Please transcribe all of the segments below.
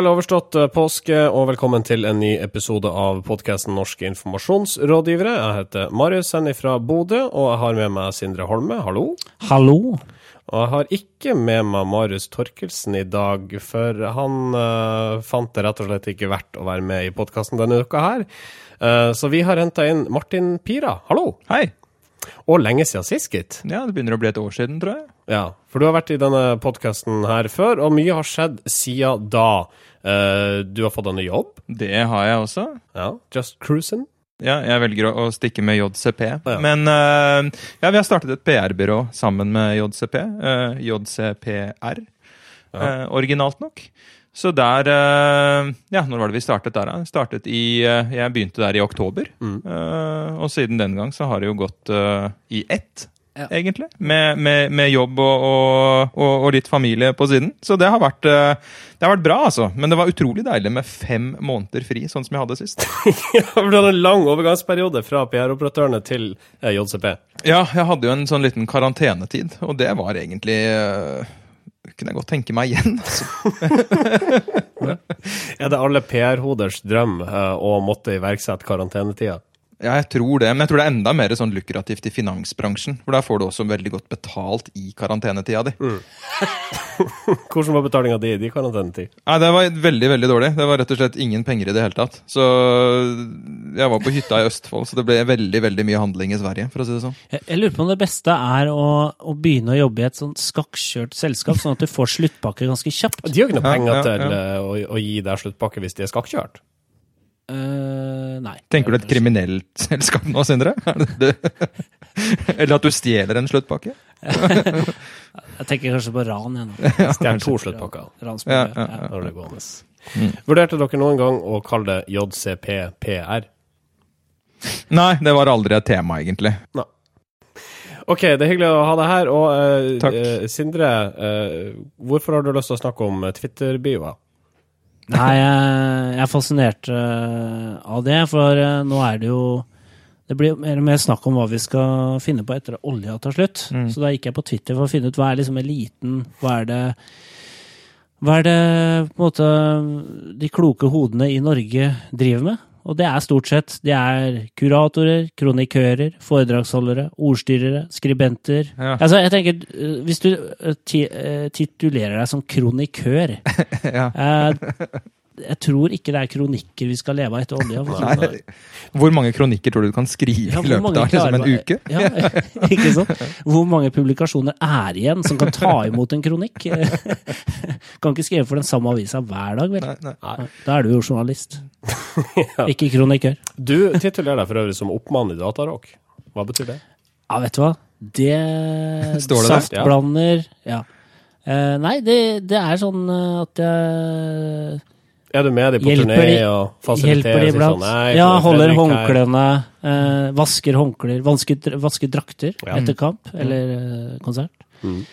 Vel overstått eh, påske, og velkommen til en ny episode av podkasten Norske informasjonsrådgivere. Jeg heter Marius Senni fra Bodø, og jeg har med meg Sindre Holme. Hallo. Hallo. Og jeg har ikke med meg Marius Torkelsen i dag, for han uh, fant det rett og slett ikke verdt å være med i podkasten denne uka her. Uh, så vi har henta inn Martin Pira. Hallo. Hei. Og lenge siden sist, gitt. Ja, det begynner å bli et år siden, tror jeg. Ja, for du har vært i denne podkasten her før, og mye har skjedd siden da. Uh, du har fått deg ny jobb. Det har jeg også. Ja, Just Cruising. Ja, jeg velger å, stikke med JCP. Ja. Men uh, ja, vi har startet et PR-byrå sammen med JCP. Uh, JCPR, uh, originalt nok. Så der Ja, når var det vi startet der? da? Startet i Jeg begynte der i oktober. Uh, og siden den gang så har det jo gått i ett, Ja. egentlig. Med, med, med jobb og, og, og, og litt familie på siden. Så det har vært uh, Det har vært bra, altså. Men det var utrolig deilig med fem måneder fri, sånn som jeg hadde sist. Ja, for du hadde en lang overgangsperiode fra PR-operatørene til eh, JCP. Ja, jeg hadde jo en sånn liten karantenetid, og det var egentlig øh, Kunne jeg godt tenke meg igjen. Altså. Er det alle PR-hoders drøm eh, å måtte iverksette karantenetida? Ja, jeg tror det, men jeg tror det er enda mer sånn lukrativt i finansbransjen. For der får du også veldig godt betalt i karantenetida di. Hvordan var betalinga di i karantenetid? Nei, Det var veldig veldig dårlig. Det var rett og slett ingen penger i det hele tatt. Så jeg var på hytta i Østfold, så det ble veldig veldig mye handling i Sverige. for å si det sånn. Jeg, jeg lurer på om det beste er å, å begynne å jobbe i et sånt skakkjørt selskap, sånn at du får sluttpakke ganske kjapt. De har ikke noe penger ja, til ja. til å, å gi deg sluttpakke hvis de er skakkjørt. Eh, nei. Tenker du et kriminelt selskap nå, Sindre? Er? Eller at du stjeler en sluttpakke? Jeg tenker kanskje på ran, igjen nå. To sluttpakker Ja, ja, ja, gående. Vurderte dere noen gang å kalle det JCP-PR? Nei, det var aldri et tema, egentlig. Nei. OK, det er hyggelig å ha deg her. Og uh, Takk. eh, Sindre, uh, hvorfor har du lyst til å snakke om Twitter-bioer? Nei, jeg, er fascinert eh, av det, for eh, nå er det jo Det blir mer og mer snakk om hva vi skal finne på etter at olja tar slutt. Så da gikk jeg på Twitter for å finne ut hva er liksom eliten, hva er det Hva er det måte de kloke hodene i Norge driver med? Og det er stort sett De er kuratorer, kronikører, foredragsholdere, ordstyrere, skribenter. Ja. Altså, jeg tenker, eh, Hvis du eh, eh, titulerer deg som kronikør Ja. Jeg tror ikke det er kronikker vi skal leve av etter olja. Hvor mange kronikker tror du du kan skrive Ja, i løpet av liksom, en uke? Ja, ikke sant? Hvor mange publikasjoner er igjen som kan ta imot en kronikk? Kan ikke skrive for den samme avisa hver dag, vel? Nei, nei. Da er du jo journalist. Ikke kronikør. Du titulerer deg for øvrig som oppmann i datarock. Hva betyr det? Ja, vet du hva? Det Står det der? Saftblander Ja. Eh, nei, det, det er sånn eh, at jeg Er du med dem på Hjelper turné de- og Hjelper fasiliterer de iblant. sånn Nei, ja, holder håndklærne, eh, vasker håndklær, vasker, vasker drakter Ja. etter kamp eller eh, konsert. Mm.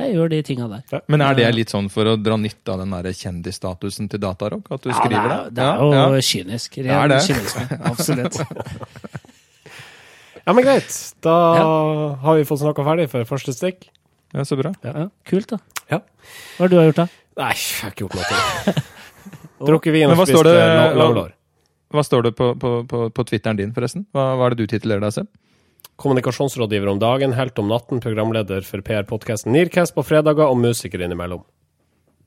Jeg gjør de tinga der. Men er det litt sånn for å dra nytte av den der kjendisstatusen til Datarock? At du Ja, det skriver er, det? det er jo Ja, ja. kynisk. Det er Ren det. kynisme. Absolutt. Ja, men greit. Da Ja. har vi fått snakka ferdig for første stikk. ja, så bra. Ja, kult, da. Ja. Hva har du gjort, da? Nei, jeg har ikke gjort noe. Drukket vin Men og spist står det- eh. Hva står det på, på, på, på Twitteren din, forresten? Hva, hva er det du titulerer deg selv? Kommunikasjonsrådgiver om dagen, helt om natten, programleder for PR-podkasten Nearcast på fredager og musiker innimellom.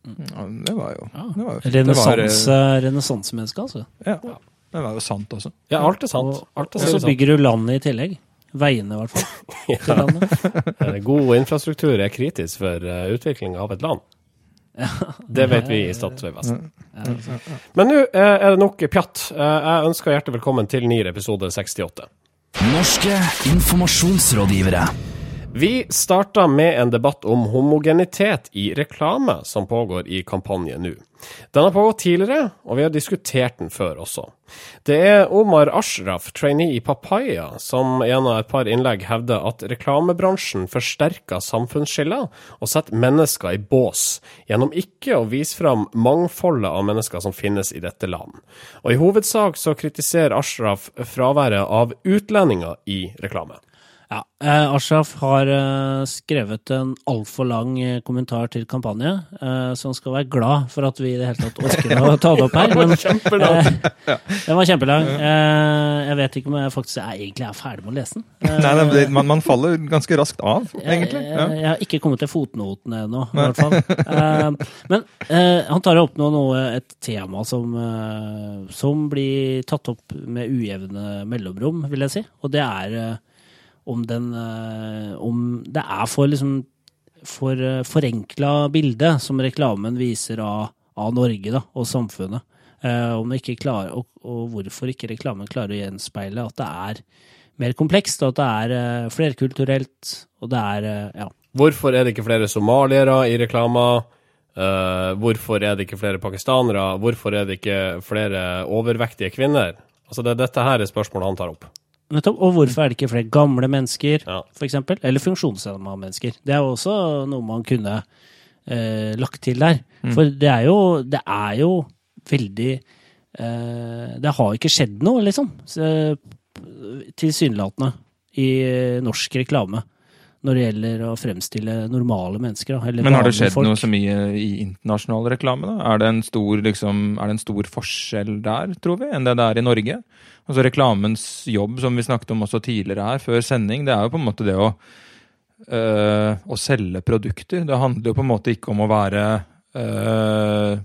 Ja, det var jo Ja. det var, eh, Renessanse- Renessansemenneske, altså. Ja, det var jo sant også. Ja, alt er sant. Og, Alt er og så bygger du landet i tillegg. Veiene, i hvert fall. ja. Eh, God infrastruktur er kritisk for uh, utvikling av et land. Det vet vi i Statsvegvesen. Men nå eh, er det nok pjatt. Eh, jeg ønsker hjertelig velkommen til ny episode 68. Norske informasjonsrådgivere. Vi starta med en debatt om homogenitet i reklame, som pågår i kampanjen nå. Den har pågått tidligere, og vi har diskutert den før også. Det er Omar Ashraf, trainee i Papaya, som gjennom et par innlegg hevder at reklamebransjen forsterker samfunnsskiller og setter mennesker i bås, gjennom ikke å vise fram mangfoldet av mennesker som finnes i dette land. Og i hovedsak så kritiserer Ashraf fraværet av utlendinger i reklame. Ja, eh, Ashraf har eh, skrevet en altfor lang eh, kommentar til kampanje, eh, så han skal være glad for at vi i det hele tatt orker å ta det opp her. Men, eh, den var kjempelang. Eh, jeg vet ikke om jeg faktisk jeg egentlig er ferdig med å lese den. Nei, nei, det- man, man faller ganske raskt av, egentlig. Ja. jeg, har ikke kommet til fotnotene ennå, i hvert fall. Eh, men han tar opp nå noe, et tema som, som blir tatt opp med ujevne mellomrom, vil jeg si. Og det er om den eh, Om det er for liksom for uh, forenkla bilde som reklamen viser av, av Norge da, og samfunnet. Eh, klarer, og, og hvorfor ikke reklamen klarer å gjenspeile at det er mer komplekst, og at det er eh, flerkulturelt, og det er eh, ja. Hvorfor er det ikke flere somaliere i reklama? Eh, hvorfor er det ikke flere pakistanere? Hvorfor er det ikke flere overvektige kvinner? Altså det, Dette her er spørsmålet han tar opp. Nettopp. Og hvorfor er det ikke flere gamle mennesker, Ja. eksempel? Eller funksjonshemma mennesker? Det er jo også noe man kunne eh, lagt til der. For det er jo, det er jo veldig eh, Det har ikke skjedd noe, liksom. Så, Tilsynelatende i eh, norsk reklame. Når det gjelder å fremstille normale mennesker. Men har det skjedd folk. noe så mye i internasjonal reklame? da? Er det, en stor, liksom, er det en stor forskjell der, tror vi, enn det det er i Norge? Altså Reklamens jobb, som vi snakket om også tidligere her, før sending, det er jo på en måte det å, øh, å selge produkter. Det handler jo på en måte ikke om å være øh,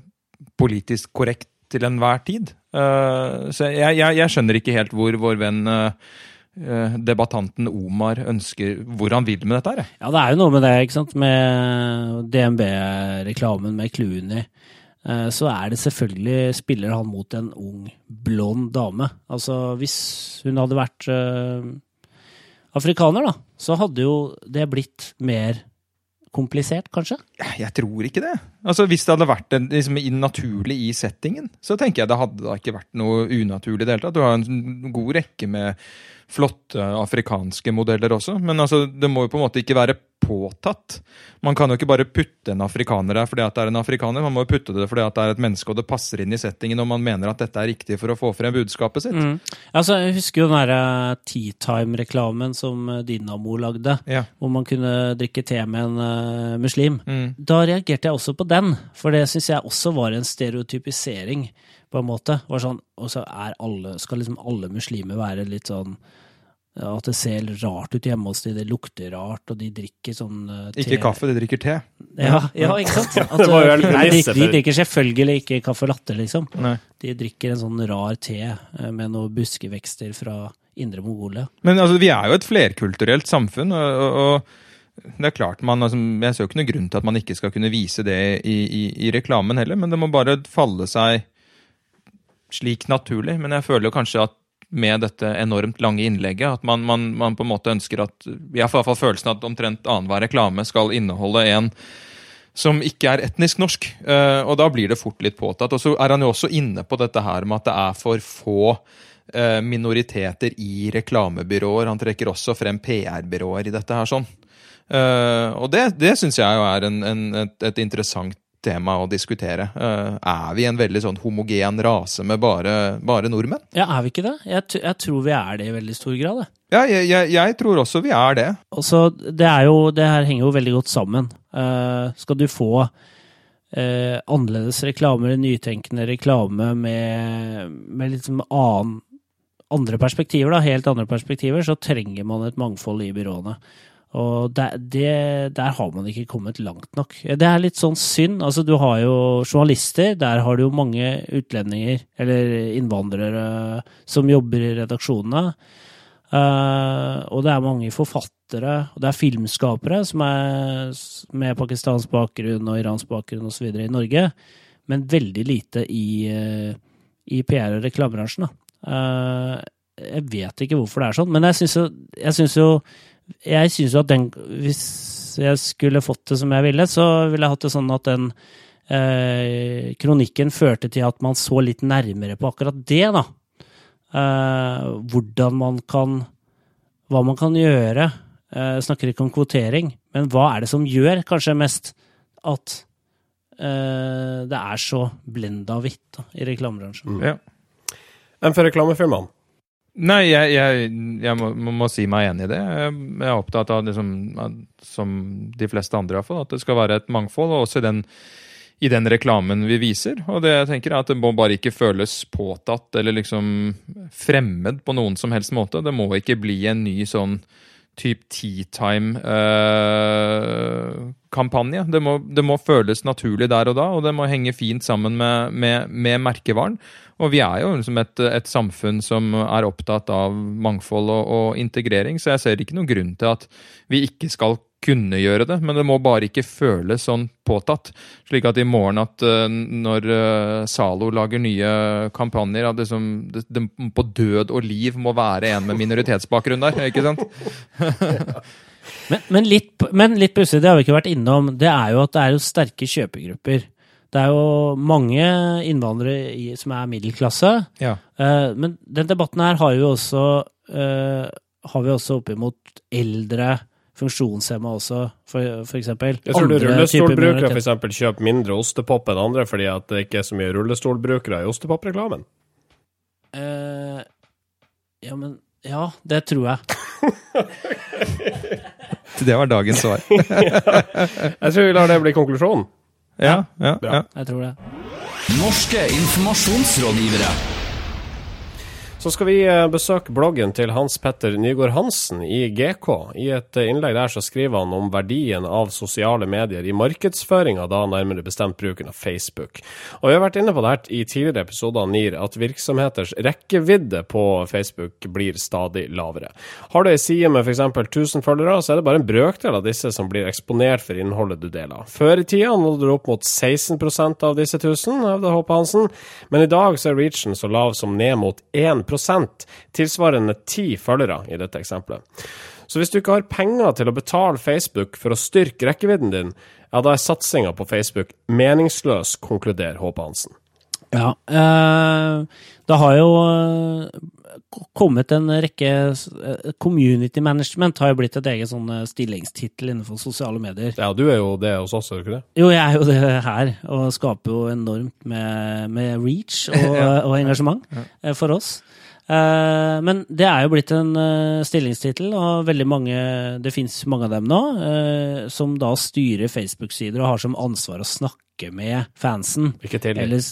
politisk korrekt til enhver tid. Uh, så jeg, jeg, jeg skjønner ikke helt hvor vår venn øh, debattanten Omar ønsker Hvor han vil med dette her. Ja, det er jo noe med det, ikke sant. Med DNB-reklamen med Clooney. eh, Så er det selvfølgelig Spiller han mot en ung, blond dame. Altså, hvis hun hadde vært eh, afrikaner, da, så hadde jo det blitt mer komplisert, kanskje? Jeg tror ikke det. Altså Hvis det hadde vært en, liksom, naturlig i settingen, så tenker jeg det hadde ikke vært noe unaturlig i det hele tatt. Du har en god rekke med flotte afrikanske modeller også, men altså, det må jo på en måte ikke være påtatt. Man kan jo ikke bare putte en afrikaner der fordi at det er en afrikaner, man må jo putte det fordi at det er et menneske og det passer inn i settingen og man mener at dette er riktig for å få frem budskapet sitt. Mm. Altså, jeg husker jo den derre Tea Time-reklamen som eh, Dynamo lagde, Ja. hvor man kunne drikke te med en uh, muslim. Mm. Da reagerte jeg også på den, for det syns jeg også var en stereotypisering, på en måte. Var sånn, og så er alle, skal liksom alle muslimer være litt sånn At det ser rart ut hjemme hos dem, det lukter rart, og de drikker sånn eh, te Ikke kaffe, de drikker te. Ja, ja ikke sant? At, Det var jo nei, de, de drikker selvfølgelig ikke kaffe latte, liksom. Nei. De drikker en sånn rar te eh, med noen buskevekster fra indre Mongolia. Men altså, vi er jo et flerkulturelt samfunn, og, og, og det er klart man, altså, Jeg ser jo ikke noen grunn til at man ikke skal kunne vise det i, i, i reklamen heller, men det må bare falle seg slik naturlig. Men jeg føler jo kanskje at med dette enormt lange innlegget, at man, man, man på en måte ønsker at Jeg har i hvert fall følelsen at omtrent annenhver reklame skal inneholde en som ikke er etnisk norsk. Eh, og da blir det fort litt påtatt. Og så er han jo også inne på dette her med at det er for få eh, minoriteter i reklamebyråer. Han trekker også frem PR-byråer i dette her sånn. Eh, og det, det syns jeg jo er en, en, et, et interessant tema å diskutere. Eh, er vi en veldig sånn homogen rase med bare, bare nordmenn? Ja, er vi ikke det? Jeg, jeg tror vi er det i veldig stor grad. det. Ja, jeg, jeg, jeg tror også vi er det. Også, det, er jo, det her henger jo veldig godt sammen. Uh, skal du få uh, annerledes reklame, eller nytenkende reklame med, med liksom annen, andre perspektiver, da, helt andre perspektiver, så trenger man et mangfold i byråene. Og der, det, der har man ikke kommet langt nok. Det er litt sånn synd. Altså, du har jo journalister, der har du jo mange utlendinger, eller innvandrere, som jobber i redaksjonene. Uh, og det er mange forfattere, og det er filmskapere som er med pakistansk bakgrunn og iransk bakgrunn osv. i Norge, men veldig lite i, eh, i PR- og reklamebransjen. Eh, jeg vet ikke hvorfor det er sånn, men jeg syns jo, jeg synes jo jeg synes jo at den Hvis jeg skulle fått det som jeg ville, så ville jeg hatt det sånn at den eh, kronikken førte til at man så litt nærmere på akkurat det, da. Eh, hvordan man kan Hva man kan gjøre. Eh, jeg snakker ikke om kvotering, men hva er det som gjør kanskje mest at eh, det er så blenda hvitt i reklamebransjen? Ja. Enn for reklamefilmene? Nei, jeg, jeg, jeg må, må, si meg enig i det. Jeg er opptatt av, liksom, som de fleste andre iallfall, at det skal være et mangfold. og også den, i den reklamen vi viser. Og det jeg tenker er at det må bare ikke føles påtatt eller liksom fremmed på noen som helst måte. Det må ikke bli en ny sånn type tea time-kampanje. Uh, det, det, må føles naturlig der og da, og det må henge fint sammen med, med, med merkevaren. Og vi er jo liksom et, et, samfunn som er opptatt av mangfold og, og, integrering, så jeg ser ikke noen grunn til at vi ikke skal kunne gjøre det, men det må bare ikke føles sånn påtatt. Slik at i morgen at uh, når uh, Zalo lager nye kampanjer, at det, som, det, det, på død og liv må være en med minoritetsbakgrunn der, ikke sant? men, men, litt, men litt pussig, det har vi ikke vært innom, det er jo at det er jo sterke kjøpegrupper. Det er jo mange innvandrere i, som er middelklasse. Ja. Uh, men den debatten her har jo også, har vi også oppimot eldre funksjonshemma også, for, for, eksempel. Jeg tror du rullestolbrukere eksempel kjøper mindre ostepop enn andre fordi at det ikke er så mye rullestolbrukere i ostepopreklamen. Uh, ja, men Ja, det tror jeg. det var dagens svar. ja. Jeg tror vi lar det bli konklusjonen. Ja, ja, ja. Jeg tror det. Norske informasjonsrådgivere. Skal vi eh, besøke bloggen til Hans Petter Nygaard Hansen i GK. I et eh, innlegg der så skriver han om verdien av sosiale medier i markedsføringa, da nærmere bestemt bruken av Facebook. Og Vi har vært inne på det her i tidligere episoder av NIR, at virksomheters rekkevidde på Facebook blir stadig lavere. Har du ei side med f.eks. 1000 følgere, så er det bare en brøkdel av disse som blir eksponert for innholdet du deler. Før i tida nådde du opp mot 16 av disse 1000, hevder Håpe Hansen, men i dag så er reachen så lav som ned mot 1 tilsvarende ti følgere i dette eksempelet. Så hvis du ikke har penger til å betale Facebook for å styrke rekkevidden din, ja, da er satsinga på Facebook meningsløs, konkluderer Håpe Hansen. Ja, eh, det har jo eh, kommet en rekke eh, Community management har jo blitt et eget sånn stillingstittel innenfor sosiale medier. Ja, du er jo det hos oss, er du ikke det? Jo, jeg er jo det her, og skaper jo enormt med, med reach og, ja. og engasjement for oss. Uh, men det er jo blitt en uh, stillingstittel, og veldig mange, det fins mange av dem nå, uh, som da styrer Facebook-sider og har som ansvar å snakke med fansen. Ikke til Eller,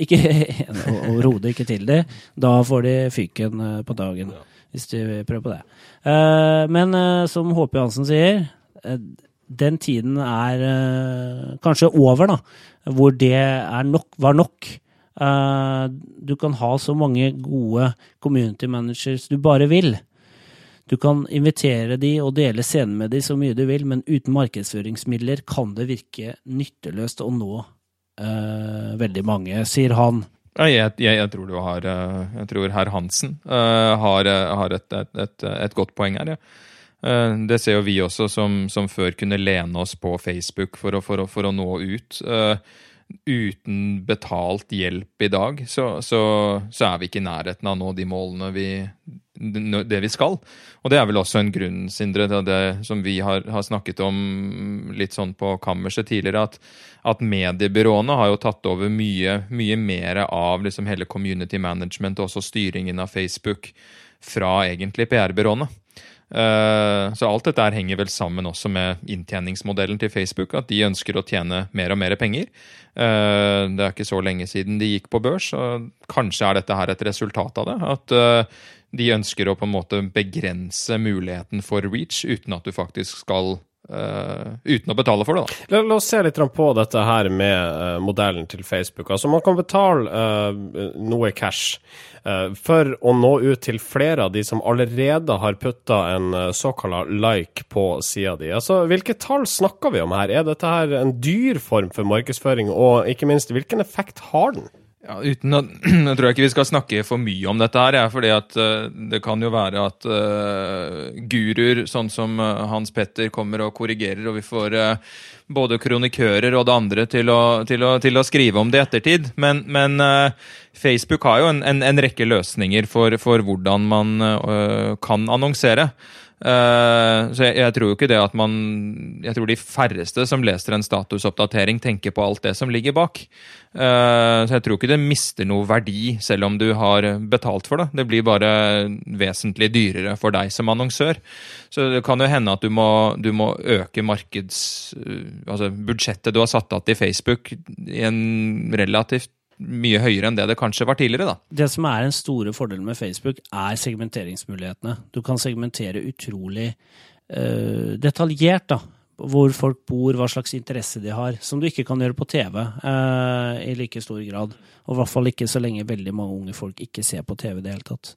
ikke Overhodet ikke til dem. Da får de fyken på dagen, hvis de prøver på det. men som HP Hansen sier, den tiden er kanskje over, da. Hvor det nok, var nok. Uh, du kan ha så mange gode community managers du bare vil. Du kan invitere de og dele scenen med de så mye du vil, men uten markedsføringsmidler kan det virke nytteløst å nå uh, veldig mange, sier han. Jeg, jeg, jeg, tror du har eh, Jeg tror herr Hansen uh, har, har et, et, et, et, godt poeng her. Ja. Det ser jo vi også, som, som, før kunne lene oss på Facebook for å, for å, for å nå ut. Uh, uten betalt hjelp i dag, så, så, så, er vi ikke i nærheten av å nå de målene vi, det vi skal. Og det er vel også en grunn, Sindre, til det som vi har, har snakket om litt sånn på kammerset tidligere, at, at, mediebyråene har jo tatt over mye, mye mer av liksom hele community management og også styringen av Facebook fra egentlig PR-byråene. Eh, så alt dette henger vel sammen også med inntjeningsmodellen til Facebook. At de ønsker å tjene mer og mer penger. Eh, det er ikke så lenge siden de gikk på børs, og kanskje er dette her et resultat av det. At eh, de ønsker å på en måte begrense muligheten for reach uten at du faktisk skal Uh, uten å betale for det, da. La, la, oss se litt på dette her med uh, modellen til Facebook. Altså, man kan betale uh, noe cash for å nå ut til flere av de som allerede har putta en såkalt like på sida di. Altså, hvilke tall snakker vi om her? Er dette her en dyr form for markedsføring, og ikke minst, hvilken effekt har den? Ja, uten å, Jeg tror ikke vi skal snakke for mye om dette her. Ja, fordi at uh, Det kan jo være at uh, guruer sånn som uh, Hans Petter kommer og korrigerer, og vi får både kronikører og det andre til å, til å, til å skrive om det i ettertid. Men, men Facebook har jo en, en, en rekke løsninger for, for hvordan man kan annonsere. Eh, så jeg, jeg tror jo ikke det at man Jeg tror de færreste som leser en statusoppdatering, tenker på alt det som ligger bak. Eh, så jeg tror ikke det mister noe verdi selv om du har betalt for det. Det blir bare vesentlig dyrere for deg som annonsør. Så det kan jo hende at du må, du må øke markeds... eh, Altså budsjettet du har satt av til Facebook i en relativt mye høyere enn det det kanskje var tidligere, da. Det som er den store fordelen med Facebook, er segmenteringsmulighetene. Du kan segmentere utrolig uh, detaljert, da. Hvor folk bor, hva slags interesse de har. Som du ikke kan gjøre på TV eh, i like stor grad. Og i hvert fall ikke så lenge veldig mange unge folk ikke ser på TV i det hele tatt.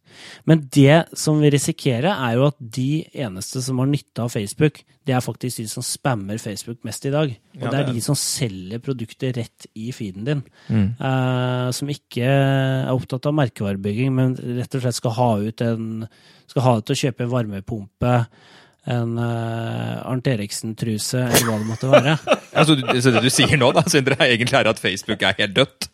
Men det som vi risikerer, er jo at de eneste som har nytte av Facebook, det er faktisk de som spammer Facebook mest i dag. Og Ja, det er det er de som selger produkter rett i feeden din. Eh, som ikke er opptatt av merkevarebygging, men rett og slett skal ha ut en Skal ha det til å kjøpe en varmepumpe, en uh, Arnt Eriksen-truse, eller hva det måtte være. Altså, du- så det du sier nå, da, Sindre, er egentlig er at Facebook er helt dødt?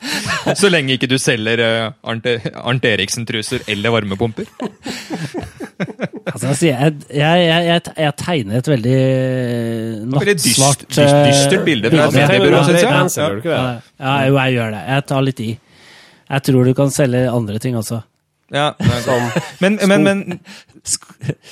Så lenge ikke du selger uh, Arnt, Arnt Eriksen-truser eller varmepumper? Altså, altså, jeg, jeg, jeg, jeg, jeg tegner et veldig dyst- nattsvart dyst- eh, dystert bilde fra bilde. et mediebyrå, Ja, jeg. ja, det? Ja, ja, jo, jeg gjør det. Jeg tar litt i. Jeg tror du kan selge andre ting også. Ja, men, men, men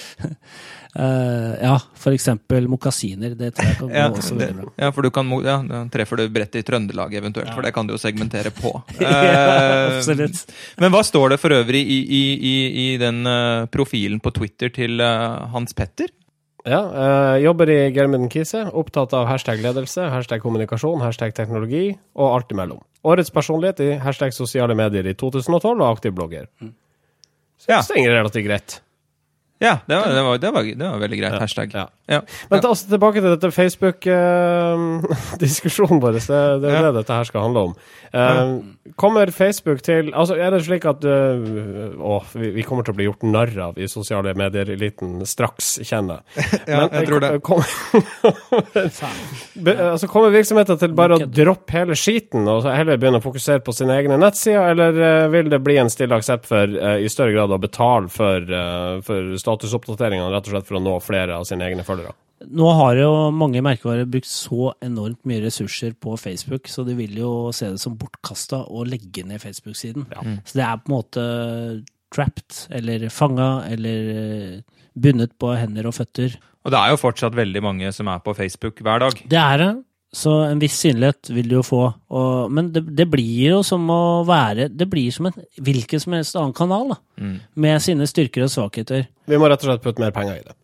Eh, ja, for eksempel mokasiner. Det tror jeg kan gå ja, også veldig bra. ja, for du kan ja, treffer du bredt i Trøndelag eventuelt, for det kan du jo segmentere på. Ja, Eh, absolutt. Men hva står det for øvrig i, i, i, i den uh, profilen på Twitter til Hans Petter? Ja, eh, jobber i Germund Kise, opptatt av hashtag ledelse, hashtag kommunikasjon, hashtag teknologi og alt imellom. Årets personlighet i hashtag sosiale medier i 2012 og aktiv blogger. Ja, Så det stenger relativt greit. Ja det, var, det, var, det, var, det var veldig greit. Hashtag. Ja. Ja. Men ta oss tilbake til dette Facebook-diskusjonen vår. Det, det er Ja. det dette her skal handle om. Eh, kommer Facebook til Altså, er det slik at uh, Å, vi, vi kommer til å bli gjort narr av i sosiale medier-eliten straks, kjenner ja, Ja, jeg tror det. Kom, Be- altså, kommer virksomheten til bare å droppe hele skiten og heller begynne å fokusere på sine egne nettsider, eller eh, vil det bli en stille aksept for eh, i større grad å betale for, uh, for statusoppdateringene, rett og slett for å nå flere av sine egne følgere? Nå har jo mange merkevarer brukt så enormt mye ressurser på Facebook, så de vil jo se det som bortkasta å legge ned Facebook-siden. Så det er på en måte trapped, eller fanga, eller eh, bundet på hender og føtter. Og det er jo fortsatt veldig mange som er på Facebook hver dag. Det er det. Så en viss synlighet vil du jo få. Og, men det, det blir jo som å være Det blir som en hvilken som helst annen kanal, da. Med sine styrker og svakheter. Vi må rett og slett putte mer penger i det.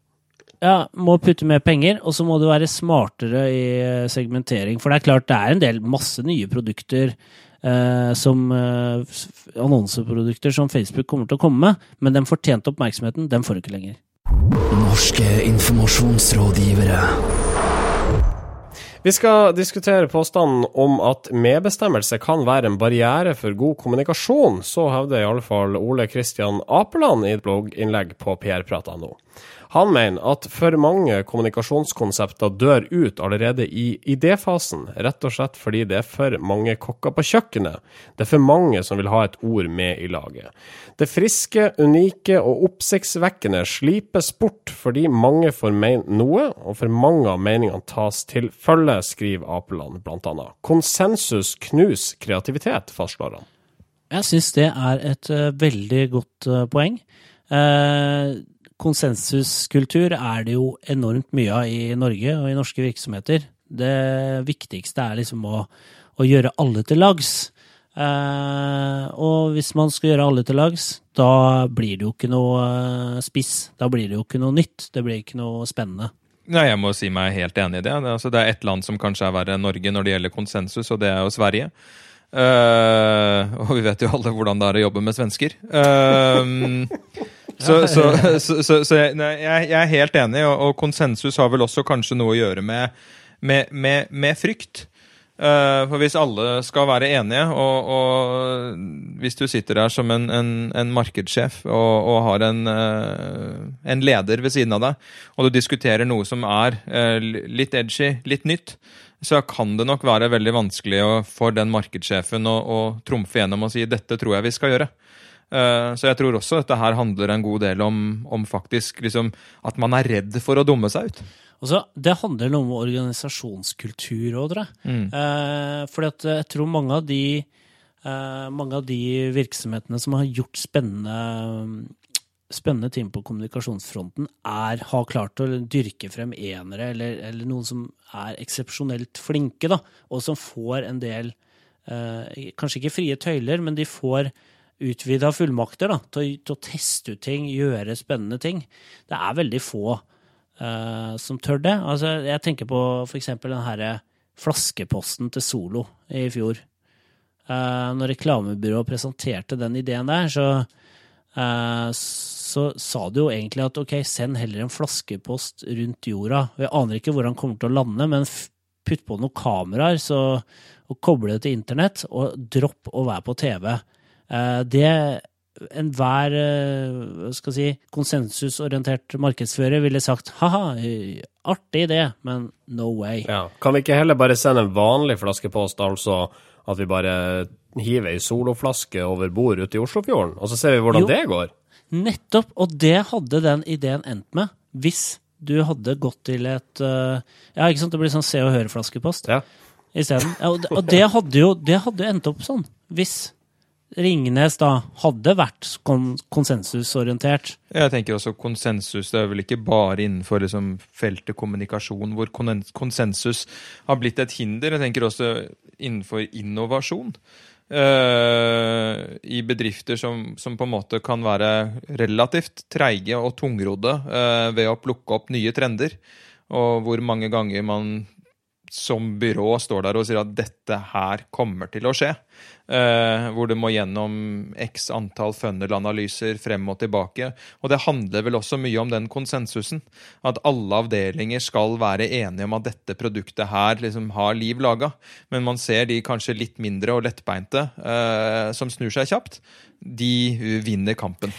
Ja, må putte mer penger, og så må du være smartere i eh, segmentering. For det er klart, det er en del masse nye produkter eh, som eh, annonseprodukter som Facebook kommer til å komme med, men den fortjente oppmerksomheten, den får du ikke lenger. Norske informasjonsrådgivere. Vi skal diskutere påstanden om at medbestemmelse kan være en barriere for god kommunikasjon. Så hevder i alle fall Ole Kristian Apeland i et blogginnlegg på prprat.no. Han mener at for mange kommunikasjonskonsepter dør ut allerede i idéfasen, rett og slett fordi det er for mange kokker på kjøkkenet. Det er for mange som vil ha et ord med i laget. Det friske, unike og oppsiktsvekkende slipes bort fordi mange får mene noe, og for mange av meningene tas til følge, skriver Apeland bl.a. Konsensus knus kreativitet, fastslår han. Jeg syns det er et uh, veldig godt uh, poeng. Eh, konsensuskultur er det jo enormt mye av i Norge og i norske virksomheter. Det viktigste er liksom å, å gjøre alle til lags. Eh, og hvis man skal gjøre alle til lags, da blir det jo ikke noe eh, spiss. Da blir det jo ikke noe nytt. Det blir ikke noe spennende. Nei, Jeg må si meg helt enig i det. Det er, altså, ett land som kanskje er verre enn Norge når det gjelder konsensus, og det er jo Sverige. Eh, og vi vet jo alle hvordan det er å jobbe med svensker. Eh, så jeg, er helt enig, og, og konsensus har vel også kanskje noe å gjøre med, med, med, med frykt. Uh, for hvis alle skal være enige, og, og hvis du sitter der som en, en, en markedssjef og, og har en, eh, en leder ved siden av deg, og du diskuterer noe som er litt edgy, litt nytt, så kan det nok være veldig vanskelig for den markedssjefen å, å trumfe gjennom og si 'dette tror jeg vi skal gjøre'. Eh, så jeg tror også dette her handler en god del om, om faktisk liksom at man er redd for å dumme seg ut. Altså, det handler noe om organisasjonskultur òg, tror jeg. Mm. Eh, fordi jeg tror mange av de eh, mange av de virksomhetene som har gjort spennende, spennende ting på kommunikasjonsfronten, er, har klart å dyrke frem enere, eller, eller noen som er eksepsjonelt flinke, da, og som får en del eh, Kanskje ikke frie tøyler, men de får utvida fullmakter da, til, til å teste ut ting, gjøre spennende ting. Det er veldig få eh, som tør det. Altså, jeg tenker på eksempel den herre flaskeposten til Solo i fjor. Eh, når reklamebyrået presenterte den ideen der, så, eh, så sa du jo egentlig at ok, send heller en flaskepost rundt jorda. Jeg aner ikke hvor han kommer til å lande, men putt på noen kameraer så, og koble det til internett, og dropp å være på TV. Eh, det enhver eh, skal si, konsensusorientert markedsfører ville sagt ha-ha, artig idé, men no way. Ja. Kan vi ikke heller bare sende en vanlig flaskepost, altså at vi bare hiver ei soloflaske over bord ute i Oslofjorden, og så ser vi hvordan Jo. det går? Nettopp, og det hadde den ideen endt med hvis du hadde gått til et uh, Ja, ikke sant, det blir sånn Se og Hør-flaskepost Ja. isteden. Ja, og det, og det hadde jo det hadde endt opp sånn, hvis Ringnes da hadde vært kon konsensusorientert. Jeg tenker også konsensus. Det er vel ikke bare innenfor liksom feltet kommunikasjon hvor konsensus har blitt et hinder. Jeg tenker også innenfor innovasjon. Eh, I bedrifter som, som på en måte kan være relativt treige og tungrodde uh, ved å plukke opp nye trender. Og hvor mange ganger man som byrå står der og sier at dette her kommer til å skje. Eh, hvor det må gjennom x antall funnel-analyser frem og tilbake. Og det handler vel også mye om den konsensusen. At alle avdelinger skal være enige om at dette produktet her liksom har liv laga. Men man ser de kanskje litt mindre og lettbeinte eh, som snur seg kjapt. De vinner kampen.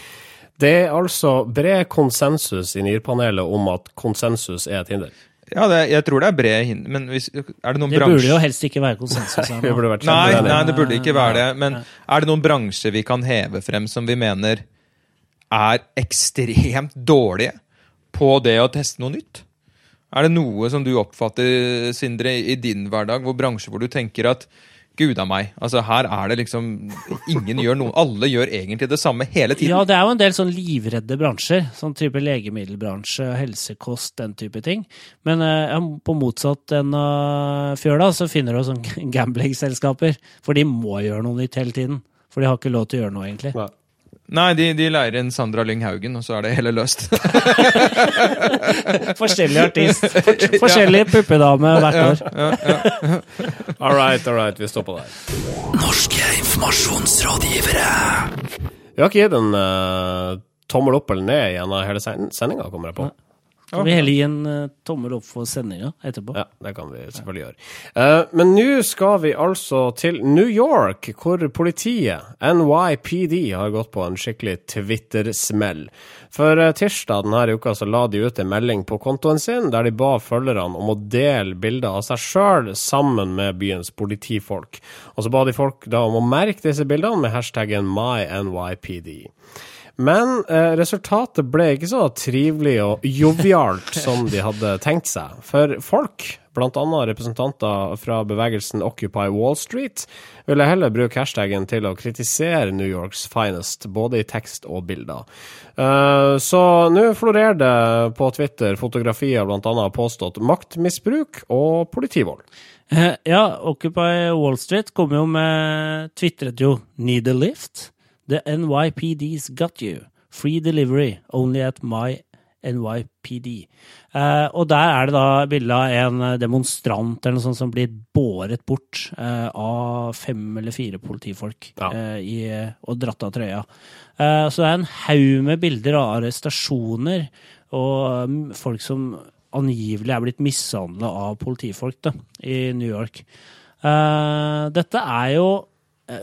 Det er altså bred konsensus i NIR-panelet om at konsensus er et hinder. Ja, det, jeg tror det er bred hinder, men hvis, er det noen Det burde bransjer jo helst ikke være konsensus her det burde vært Nei, nei, det burde ikke være det. Men er det noen bransjer vi kan heve frem som vi mener er ekstremt dårlige på det å teste noe nytt? Er det noe som du oppfatter, Sindre, i din hverdag, hvor bransjer hvor du tenker at Gud a meg, altså her er det liksom Ingen gjør noe. Alle gjør egentlig det samme hele tiden. Ja, det er jo en del sånn livredde bransjer, sånn type legemiddelbransje, helsekost, den type ting. Men eh, på motsatt enn uh, fjøla, så finner du sånn gamblingselskaper. For de må gjøre noe nytt hele tiden. For de har ikke lov til å gjøre noe, egentlig. Nei. Nei, de, de leier inn Sandra Lyng Haugen, og så er det hele løst. Forskjellig artist. For, forskjellig puppedame hvert år. All right, all right, vi stopper der. Norske informasjonsrådgivere. Vi har ikke gitt en uh, tommel opp eller ned gjennom hele sendinga, kommer jeg på. Kan vi heller gi en uh, tommel opp for sendinga etterpå? Ja, det kan vi selvfølgelig gjøre. Uh, men nå skal vi altså til New York, hvor politiet, NYPD, har gått på en skikkelig Twitter-smell. For uh, tirsdag denne uka så la de ut en melding på kontoen sin der de ba følgerne om å dele bilder av seg sjøl sammen med byens politifolk. Og så ba de folk da om å merke disse bildene med hashtaggen MyNYPD. Men eh, resultatet ble ikke så trivelig og jovialt som de hadde tenkt seg. For folk, bl.a. representanter fra bevegelsen Occupy Wall Street, ville heller bruke hashtaggen til å kritisere New Yorks finest, både i tekst og bilder. Eh, så nå florerer det på Twitter fotografier bl.a. påstått maktmisbruk og politivold. Eh, Ja, Occupy Wall Street kom jo med Tvitret jo 'Need a lift'? The NYPD's got you. Free delivery, only at my NYPD. Eh, og der er det da bilde av en demonstrant eller noe sånt som blir båret bort eh, av fem eller fire politifolk Ja. eh, i, og dratt av trøya. Eh, så det er en haug med bilder av arrestasjoner og um, folk som angivelig er blitt mishandla av politifolk da, i New York. Eh, dette er jo eh,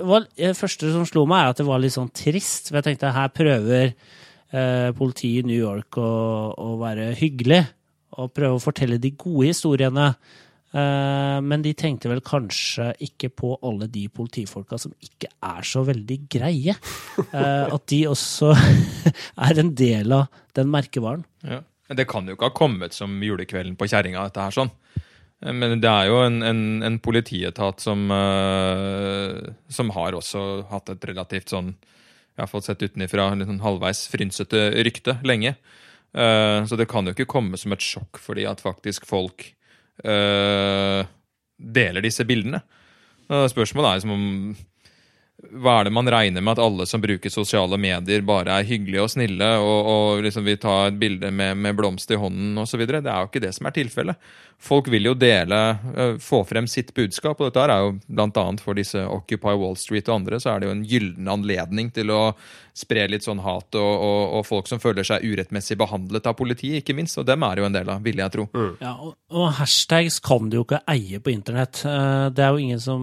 var, Det første som slo meg, er at det var litt sånn trist. For jeg tenkte her prøver eh, politiet i New York å, å være hyggelig og prøve å fortelle de gode historiene Eh, men de tenkte vel kanskje ikke på alle de politifolka som ikke er så veldig greie. Eh, at de også er en del av den merkevaren. Ja. Men det kan jo ikke ha kommet som julekvelden på kjerringa, dette her sånn. Men det er jo en, en, en politietat som, uh, som har også hatt et relativt sånn Jeg har fått sett utenifra litt sånn halvveis frynsete rykte lenge. Uh, så det kan jo ikke komme som et sjokk fordi at faktisk folk uh, deler disse bildene. Uh, Spørsmålet er liksom om hva er det man regner med at alle som bruker sosiale medier, bare er hyggelige og snille og, og liksom vil ta et bilde med, med blomst i hånden osv.? Det er jo ikke det som er tilfellet. Folk vil jo dele, øh, få frem sitt budskap, og dette er jo bl.a. for disse Occupy Wall Street og andre, så er det jo en gyllen anledning til å spre litt sånn hat og, og, og folk som føler seg urettmessig behandlet av politiet, ikke minst. Og dem er jo en del av, vil jeg tro. Ja, og, og hashtags kan du jo ikke eie på internett. Eh, Det er jo ingen som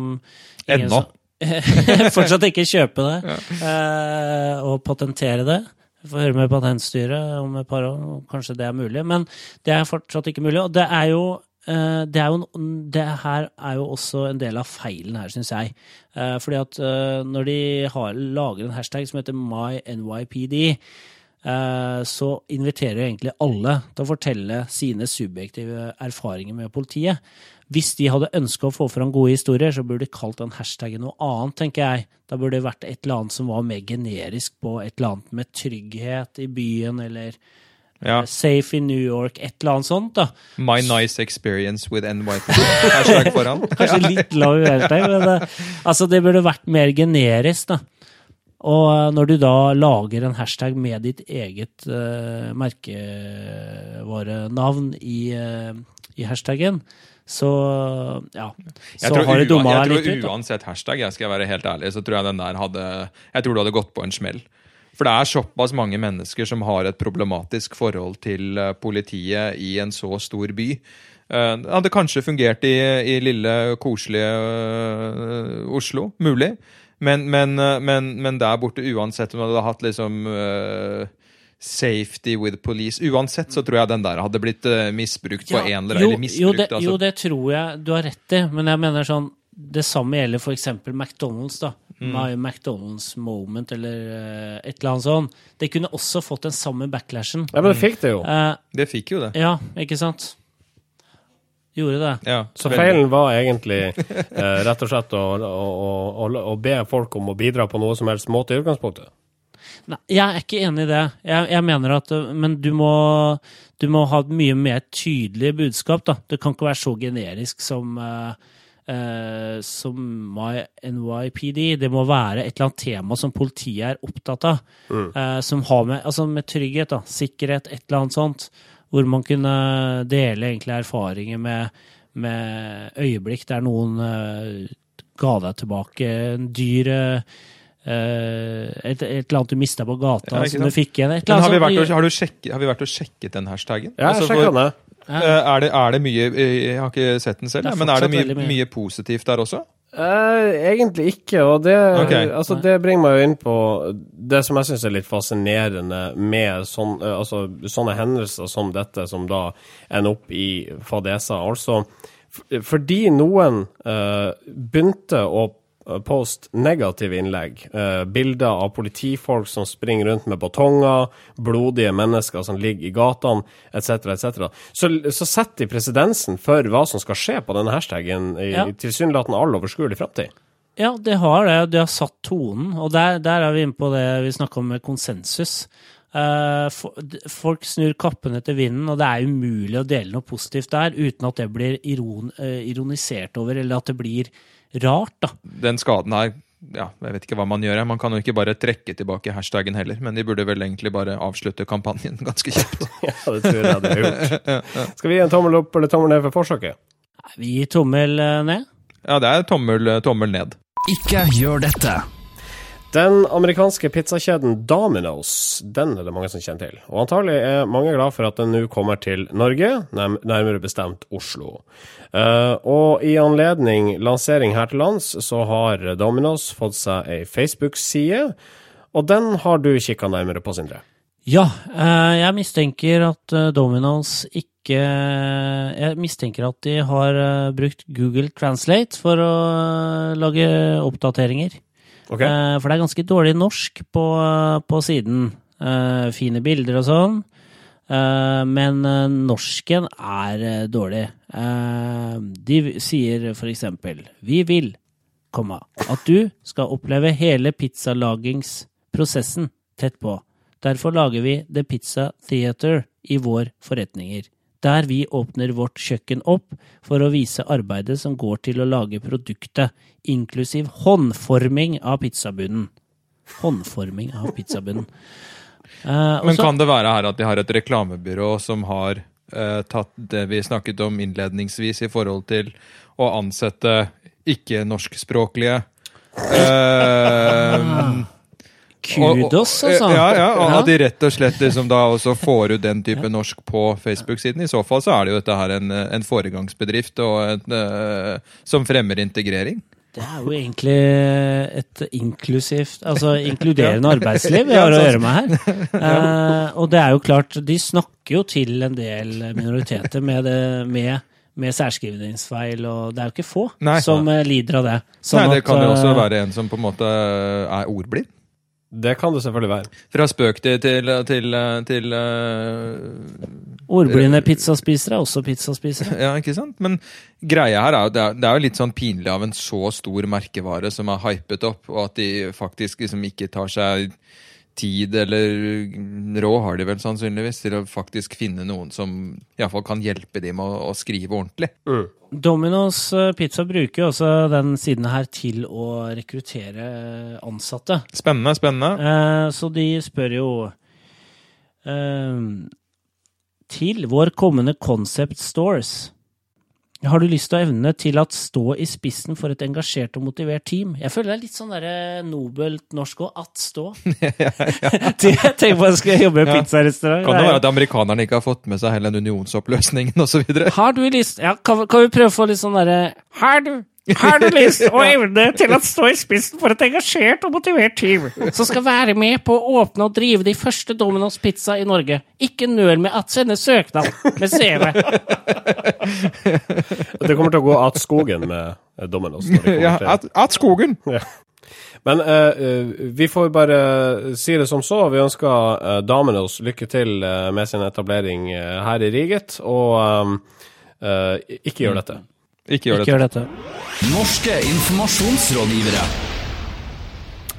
ingen Ennå. som- Fortsatt ikke kjøpe det eh, og patentere det. Vi får høre med Patentstyret om et par år, kanskje det er mulig. Men det er fortsatt ikke mulig. Og det er jo eh, det, er jo, det her er jo også en del av feilen her, syns jeg. Eh, Fordi at når de har, lager en hashtag som heter MyNYPD, så inviterer jo egentlig alle til å fortelle sine subjektive erfaringer med politiet. Hvis de hadde ønska å få fram gode historier, så burde de kalt den hashtaggen noe annet, tenker jeg. Da burde det vært et eller annet som var mer generisk på et eller annet med trygghet i byen, eller Ja. safe in New York, et eller annet sånt, da. My nice experience with NYPD. Hashtag foran. Kanskje litt lav hashtag, men det, altså det burde vært mer generisk, da. Og eh, når du da lager en hashtag med ditt eget uh, merkevarenavn i, uh, i hashtaggen, så ja. Jeg Så tror, har ua- dumma jeg deg tror litt ut. da. uansett hashtag, jeg skal være helt ærlig, så tror jeg den der hadde Jeg tror du hadde gått på en smell. For det er såpass mange mennesker som har et problematisk forhold til eh, politiet i en så stor by. Eh, Det hadde kanskje fungert i, i lille, koselige eh, Oslo. Mulig. Men, men, men, men der borte, uansett om du hadde hatt liksom Safety with police. Uansett så tror jeg den der hadde blitt eh, misbrukt på en eller jo, eller jo, det, altså. jo, det tror jeg du har rett i, men jeg mener sånn Det samme gjelder eksempel McDonald's, da. Mm. My McDonald's moment, eller eh, et eller annet sånt. Det kunne også fått den samme backlashen. Ja, men det fikk det jo. Eh, Det fikk jo det. ja, ikke sant? Gjorde det. Ja, Så feilen var egentlig eh, rett og slett å, å, å, å, å be folk om å bidra på noe som helst måte i utgangspunktet. Nei, jeg er ikke enig i det. Jeg, jeg mener at øh, Men du må, du må ha et mye mer tydelig budskap, da. Det kan ikke være så generisk som uh, som My NYPD. Det må være et eller annet tema som politiet er opptatt av. eh, som har med, altså med trygghet, da. Sikkerhet, et eller annet sånt. Hvor man kunne dele egentlig erfaringer med, med øyeblikk der noen ga deg tilbake en dyr eh, et, et eller annet du mista på gata Ja, som du fikk igjen. Et har vi, vært og, har, du sjekket, har vi vært og sjekket den hashtaggen? Ja, Altså, sjekk for- eh, er, det, er det mye eh, Jeg har ikke sett den selv, er men er det mye, mye. mye positivt der også? Eh, egentlig ikke, og det, okay. altså, det bringer meg jo inn på det som jeg syns er litt fascinerende med eh, altså, sånne hendelser som dette, som da ender opp i fadesa. Altså, fordi noen eh, begynte å eh, poste negative innlegg, eh, bilder av politifolk som springer rundt med batonger, blodige mennesker som ligger i gatene, etc., etc., så, så setter de presedensen for hva som skal skje på denne hashtagen i Ja. tilsynelatende all overskuelig framtid. Ja, det har det. Det har satt tonen. Og der, der er vi inne på det vi snakka om med konsensus. Eh, folk snur kappene til vinden, og det er umulig å dele noe positivt der uten at det blir iron, ironisert over, eller at det blir rart, da. Den skaden her ja, Jeg vet ikke hva man gjør. Man kan jo ikke bare trekke tilbake hashtaggen heller, men de burde vel egentlig bare avslutte kampanjen ganske kjapt. Ja, det tror jeg det er gjort. Skal vi gi en tommel opp eller tommel ned for forsøket? Vi gir tommel eh, ned. Ja, det er tommel, tommel ned. Ikke gjør dette. Den amerikanske pizzakjeden Domino's, den er det mange som kjenner til. Og antagelig er mange glad for at den nå kommer til Norge, nærmere bestemt Oslo. Eh, og i anledning lansering her til lands, så har Domino's fått seg ei Facebook-side, og den har du kikka nærmere på, Sindre. Ja, eh, jeg mistenker at eh, Domino's ikke Jeg mistenker at de har brukt Google Translate for å lage oppdateringer. Ok. Eh, For det er ganske dårlig norsk på, på siden. Fine bilder og sånn. Eh, Men eh, norsken er eh, dårlig. De sier for eksempel Vi vil, komma, at du skal oppleve hele pizzalagingsprosessen tett på. Derfor lager vi The Pizza Theater i vår forretninger. Der vi åpner vårt kjøkken opp for å vise arbeidet som går til å lage produktet, inklusiv håndforming av pizzabunnen. Håndforming av pizzabunnen. Og Men kan det være her at de har et reklamebyrå som har uh, tatt det vi snakket om innledningsvis i forhold til å ansette ikke-norskspråklige uh, Kudos, altså. Ja, ja, og At de rett og slett liksom da også får ut den type norsk på Facebook-siden. I så fall så er det jo dette her en, en foregangsbedrift en, eh, som fremmer integrering. Det er jo egentlig et inklusivt, altså inkluderende arbeidsliv vi har å gjøre med her. Eh, og det er jo klart, de snakker jo til en del minoriteter med, det, med, med særskrivningsfeil, og det er jo ikke få Nei. som eh, lider av det. Sånn Nei, Det at, kan jo også eh, være en som på en måte er ordblind. Det kan det selvfølgelig være. Fra spøk til, til, til, til eh, Ordblinde pizzaspisere er også pizzaspisere. Ja, ikke sant? Men greia her er jo, det er, det er jo litt sånn pinlig av en så stor merkevare som er hypet opp, og at de faktisk liksom ikke tar seg tid, eller råd har de vel sannsynligvis, til å faktisk finne noen som iallfall kan hjelpe dem med å, å skrive ordentlig. Domino's eh, Pizza bruker jo også den siden her til å rekruttere eh, ansatte. Spennende, spennende. Eh, så de spør jo eh, Til vår kommende Concept Stores. Har du lyst til å evne til at stå i spissen for et engasjert og motivert team? Jeg føler det er litt sånn derre nobelt norsk å At stå. Tenk på at jeg skal jobbe i Ja. pizzarestaurant. Kan det være at amerikanerne ikke har fått med seg hele den unionsoppløsningen osv.? Har du lyst Ja, kan, kan vi prøve å få litt sånn derre Har du har du lyst og evne til å stå i spissen for et engasjert og motivert team som skal være med på å åpne og drive de første Domino's Pizza i Norge? Ikke nøl med å sende søknad med CV. Det kommer til å gå att skogen med eh, Domino's. Ja, at, at skogen! Ja. Men eh, eh, vi får bare si det som så. Vi ønsker uh, Domino's lykke til uh, med sin etablering her i Riget, og um, eh, ikke gjør dette. Ikke gjør Ikke det. gjør dette. Norske informasjonsrådgivere.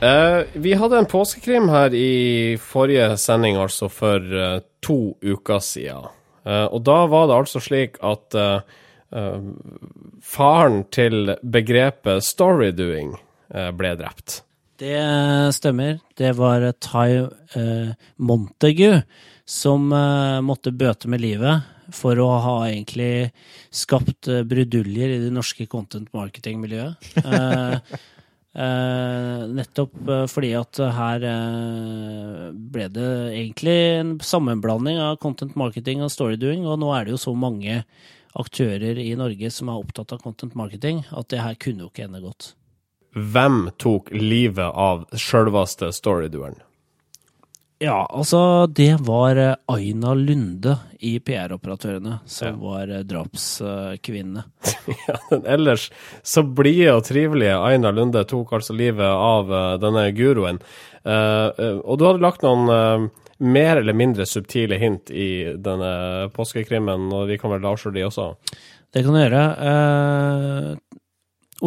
Eh, vi hadde en påskekrim her i forrige sending, altså for eh, to uker siden. Eh, og da var det altså slik at eh, eh, faren til begrepet storydoing eh, ble drept. Det stemmer. Det var Ty Montague som måtte bøte med livet for å ha egentlig skapt eh, bruduljer i det norske content marketing-miljøet. Eh, eh, nettopp eh, fordi at her eh, ble det egentlig en sammenblanding av content marketing og storydoing, og nå er det jo så mange aktører i Norge som er opptatt av content marketing, at det her kunne jo ikke ende godt. Hvem tok livet av sjølveste storydoeren? Ja, altså det var eh, Aina Lunde i PR-operatørene som var eh, drapskvinne. Ja, den ellers så blide og trivelige Aina Lunde tok altså livet av eh, denne guroen. Og du hadde lagt noen mer eller mindre subtile hint i denne påskekrimmen, og vi kan vel avsløre de også. Det kan du gjøre.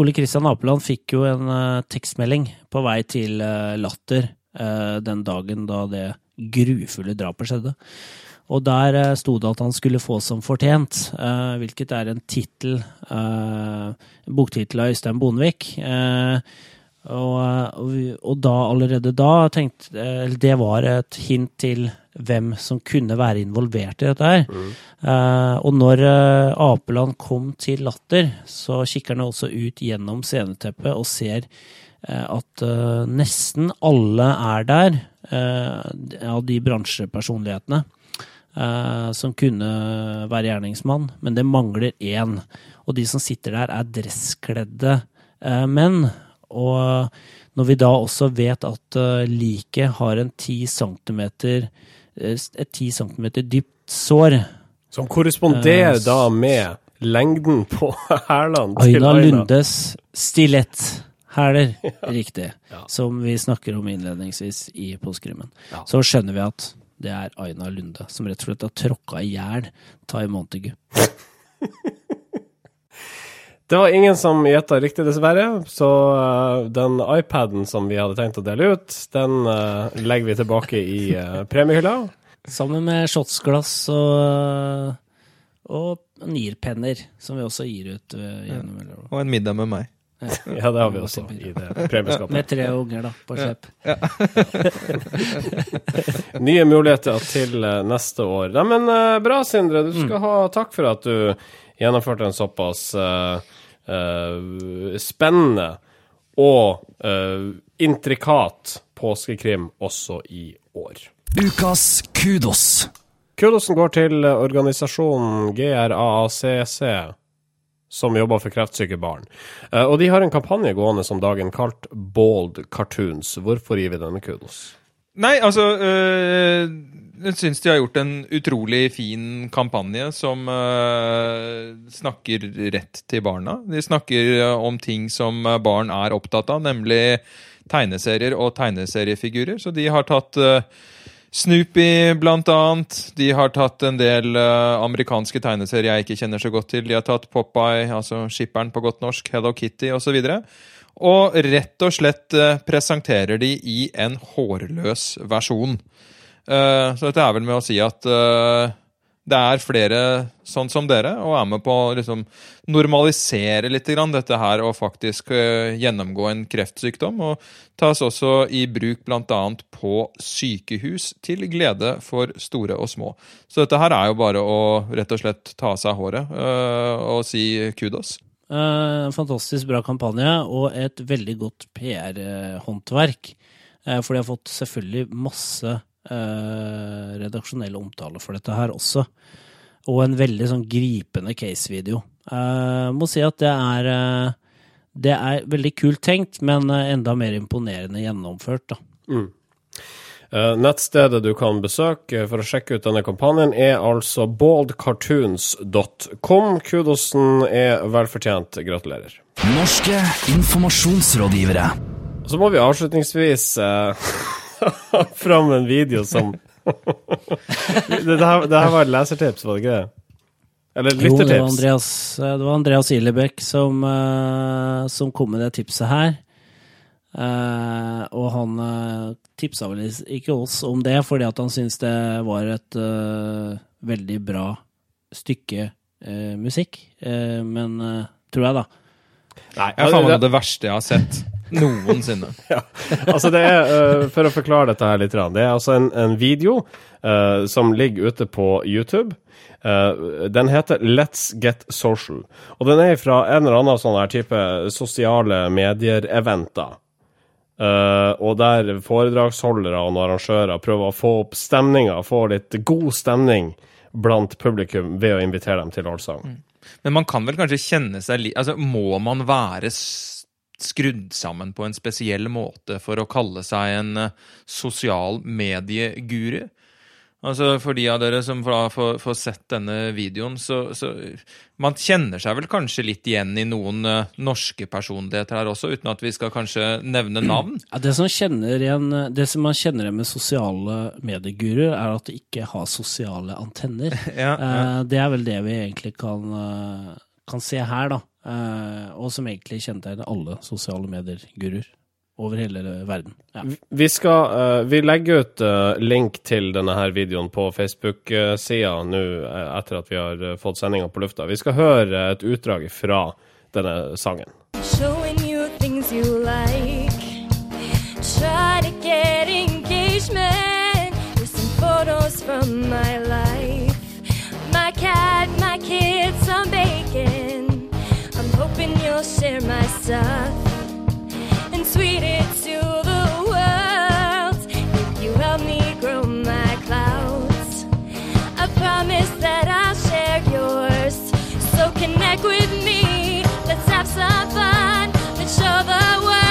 Ole Kristian Apeland fikk jo en tekstmelding på vei til Latter den dagen da det grufulle drapet skjedde. Og der eh, sto det at han skulle få som fortjent, eh, hvilket er en tittel, eh, boktittel av Øystein Bondevik. Eh, og, og, da, allerede da tenkte Det var et hint til hvem som kunne være involvert i dette her. Eh, og når eh, Apeland kom til Latter, så kikker han også ut gjennom sceneteppet og ser eh, at eh, nesten alle er der, eh, av de bransjepersonlighetene. eh, som kunne være gjerningsmann, men det mangler én. Og de som sitter der, er dresskledde eh, menn. Og når vi da også vet at liket har en 10 centimeter, eh, et 10 centimeter dypt sår, Som korresponderer Eh, da med lengden på hælene til Aina Aina. Lundes ja. riktig, som vi snakker om innledningsvis i Postkrimmen, Ja. Så skjønner vi at det er Aina Lunde, som rett og slett har tråkka i hjel Tai Montague. Det var ingen som gjetta riktig, dessverre. Så uh, den iPaden som vi hadde tenkt å dele ut, den uh, legger vi tilbake i uh, premiehylla. Sammen med shotsglass og, og nirpenner, som vi også gir ut uh, gjennom Ja. Og en middag med meg. Ja, det har vi også i det premieskapet. Med tre unger, da, på slep. Nye muligheter til eh, neste år. Nei, men eh, bra, Sindre. Du skal ha takk for at du gjennomførte en såpass uh, uh, spennende og uh, intrikat påskekrim også i år. Ukas kudos. Kudosen går til organisasjonen GRAACC, som jobber for kreftsyke barn. Eh, og de har en kampanje gående som dagen kalt Bald Cartoons. Hvorfor gir vi denne kudos? Nei, altså øh, Jeg syns de har gjort en utrolig fin kampanje som øh, snakker rett til barna. De snakker om ting som barn er opptatt av, nemlig tegneserier og tegneseriefigurer. Så de har tatt øh, Snoopy, blant annet. De har tatt en del uh, amerikanske tegneserier jeg ikke kjenner så godt til. De har tatt Popeye, altså skipperen på godt norsk, Hello Kitty osv. Og rett og slett uh, presenterer de i en hårløs versjon. Uh, så dette er vel med å si at det er flere sånn som dere, og er med på å liksom, normalisere litt grann dette her og faktisk eh, gjennomgå en kreftsykdom. Og tas også i bruk bl.a. på sykehus, til glede for store og små. Så dette her er jo bare å rett og slett ta av seg håret eh, og si kudos. Eh, fantastisk bra kampanje og et veldig godt PR-håndverk. For de har fått selvfølgelig masse eh, redaksjonell omtale for dette her også. Og en veldig sånn gripende case-video. Eh, må si at det er eh, Det er veldig kult tenkt, men eh, enda mer imponerende gjennomført, da. Eh, nettstedet du kan besøke for å sjekke ut denne kampanjen, er altså baldcartoons.com. Kudosen er velfortjent. Gratulerer. Norske informasjonsrådgivere. Så må vi avslutningsvis eh, fram en video som det, det, her, det her var et lesertips, var det ikke det? Eller Jo, det var? Andreas, eh, det var Andreas Ilebekk som, eh, som kom med det tipset her. Eh, og han uh, tipsa vel ikke oss om det, fordi at han syntes det var et veldig bra stykke eh, musikk. Eh, men tror jeg, da. Nei, jeg faen meg det verste jeg har sett noensinne. ja. altså det er, øh, For å forklare dette her litt, det er altså en, en video uh, som ligger ute på YouTube. Uh, den heter Let's Get Social. Og den er fra en eller annen sånn her type sosiale medier-eventer. Uh, og der foredragsholdere og arrangører prøver å få opp stemninga, få litt god stemning blant publikum ved å invitere dem til allsang. Men man kan vel kanskje kjenne seg litt Altså, må man være skrudd sammen på en spesiell måte for å kalle seg en eh, sosial medieguru? Altså, For de av dere som får, sett denne videoen, så, så Man kjenner seg vel kanskje litt igjen i noen eh, norske personligheter her også, uten at vi skal kanskje nevne navn? Ja, det, som igjen, det som man kjenner igjen med sosiale medieguruer, er at de ikke har sosiale antenner. Ja, ja. Eh, det er vel det vi egentlig kan, eh, kan se her, da. Eh, og som egentlig kjennetegner alle sosiale medier-guruer over hele verden. Ja. Vi skal eh, Vi legger ut eh, link til denne her videoen på Facebook-sida nå etter at vi har fått sendinga på lufta. Vi skal høre et utdrag fra denne sangen. Showing you things you like. Try to get engagement with some photos from my life. My cat, my kids, some bacon. You'll share my stuff and tweet it to the world if you help me grow my clouds. I promise that I'll share yours. So connect with me. Let's have some fun. Let's show the world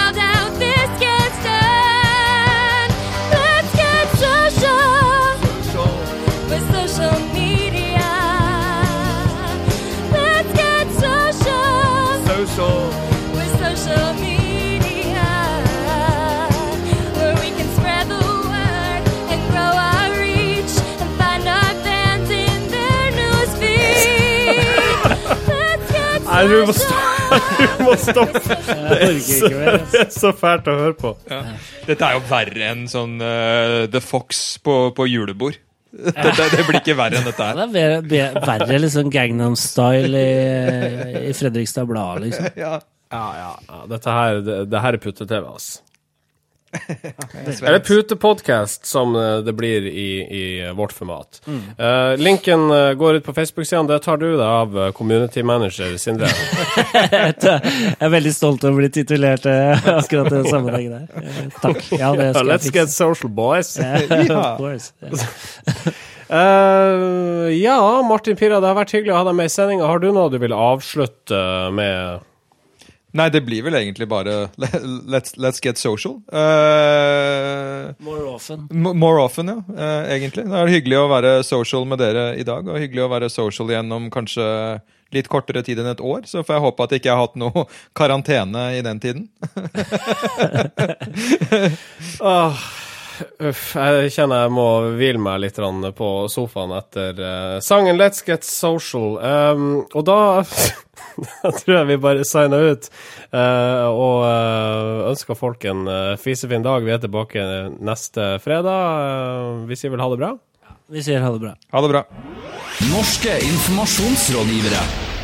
Nei, du må social. Du må stoppe. Jeg orker ikke. Det er så fælt å høre på. Dette er jo verre enn sånn uh, The Fox på, på julebord. Det, det, det blir ikke verre enn dette her. Det er verre, verre liksom Gangnam Style i, i Fredrikstad Blad, liksom. Ja. Ja, ja, ja. Dette her, det, det her er putte-TV, altså. Eller putepodkast, som eh, det blir i, i vårt format. Eh, linken eh, går ut på Facebook-sidene. Det tar du deg av, eh, community manager Sindre. Jeg er veldig stolt over å bli titulert uh, akkurat den sammenhengen der. Uh, Takk. Ja, det skal Let's get social, boys. yeah. Eh, ja, Martin Pira, det har vært hyggelig å ha deg med i sendinga. Har du noe du vil avslutte med? Nei, det blir vel egentlig bare Let's, let's get social. Uh, More often. more often, ja. Uh, egentlig. Det er hyggelig å være social med dere i dag, og hyggelig å være social gjennom kanskje litt kortere tid enn et år. Så får jeg håpe at jeg ikke har hatt noe karantene i den tiden. Åh, uff, jeg kjenner jeg må hvile meg litt på sofaen etter eh, sangen Let's Get Social. Um, og da, da tror jeg vi bare signer ut uh, og uh, ønsker folk en uh, fisefin dag. Vi er tilbake neste fredag. Vi sier vel ha det bra? Vi sier ha det bra. Ha det bra. Norske informasjonsrådgivere.